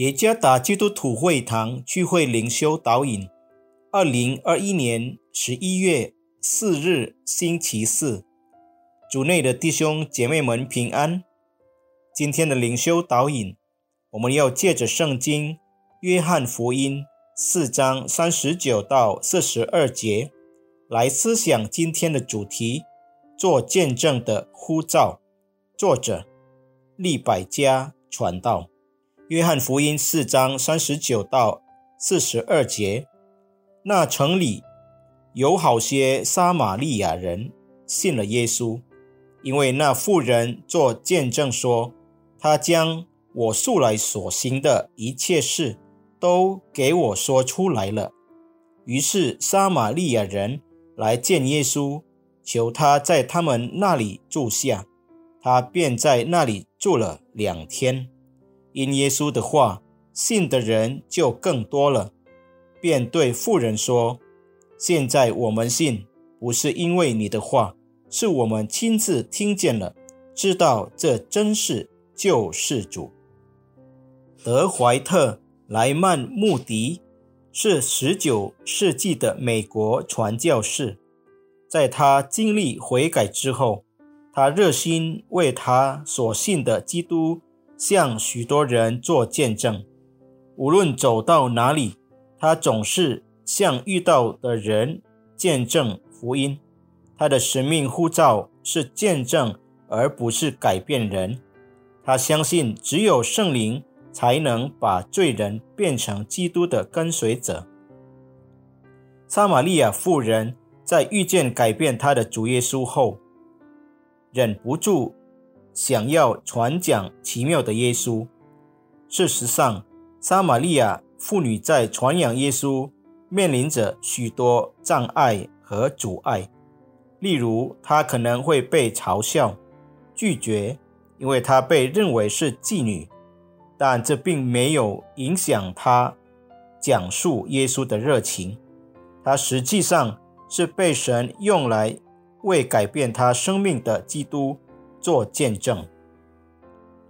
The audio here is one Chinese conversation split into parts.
耶加达基督徒会堂聚会灵修导引，二零二一年十一月四日星期四，主内的弟兄姐妹们平安。今天的灵修导引，我们要借着圣经约翰福音四章三十九到四十二节来思想今天的主题：做见证的呼召。作者利百家传道。约翰福音四章三十九到四十二节，那城里有好些撒玛利亚人信了耶稣，因为那妇人做见证说，他将我素来所行的一切事都给我说出来了。于是撒玛利亚人来见耶稣，求他在他们那里住下，他便在那里住了两天。因耶稣的话，信的人就更多了，便对妇人说：“现在我们信，不是因为你的话，是我们亲自听见了，知道这真是救世主。”德怀特·莱曼穆迪是十九世纪的美国传教士，在他经历悔改之后，他热心为他所信的基督。向许多人做见证，无论走到哪里，他总是向遇到的人见证福音。他的使命呼召是见证，而不是改变人。他相信只有圣灵才能把罪人变成基督的跟随者。撒玛利亚妇人在遇见改变她的主耶稣后，忍不住。想要传讲奇妙的耶稣。事实上，撒玛利亚妇女在传扬耶稣面临着许多障碍和阻碍。例如，她可能会被嘲笑、拒绝，因为她被认为是妓女。但这并没有影响她讲述耶稣的热情。她实际上是被神用来为改变她生命的基督。做见证，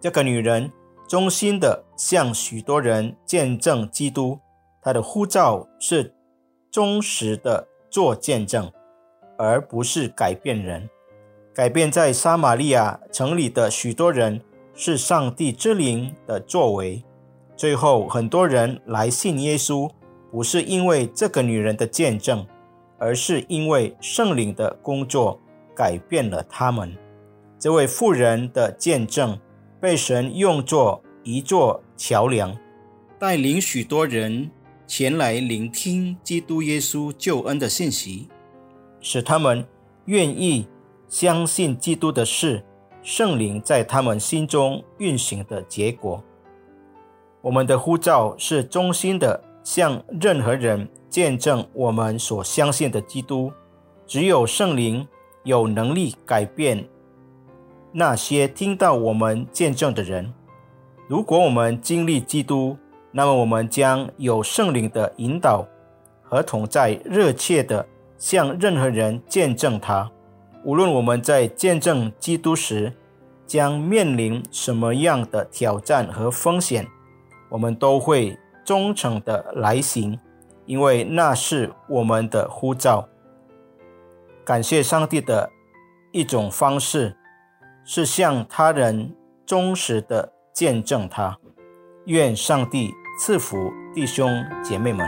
这个女人衷心的向许多人见证基督。她的呼召是忠实的做见证，而不是改变人。改变在撒玛利亚城里的许多人是上帝之灵的作为。最后，很多人来信耶稣，不是因为这个女人的见证，而是因为圣灵的工作改变了他们。这位妇人的见证被神用作一座桥梁，带领许多人前来聆听基督耶稣救恩的信息，使他们愿意相信基督的事，圣灵在他们心中运行的结果。我们的呼召是衷心的向任何人见证我们所相信的基督。只有圣灵有能力改变。那些听到我们见证的人，如果我们经历基督，那么我们将有圣灵的引导和同在，热切的向任何人见证他。无论我们在见证基督时将面临什么样的挑战和风险，我们都会忠诚的来行，因为那是我们的呼召。感谢上帝的一种方式。是向他人忠实的见证他，愿上帝赐福弟兄姐妹们。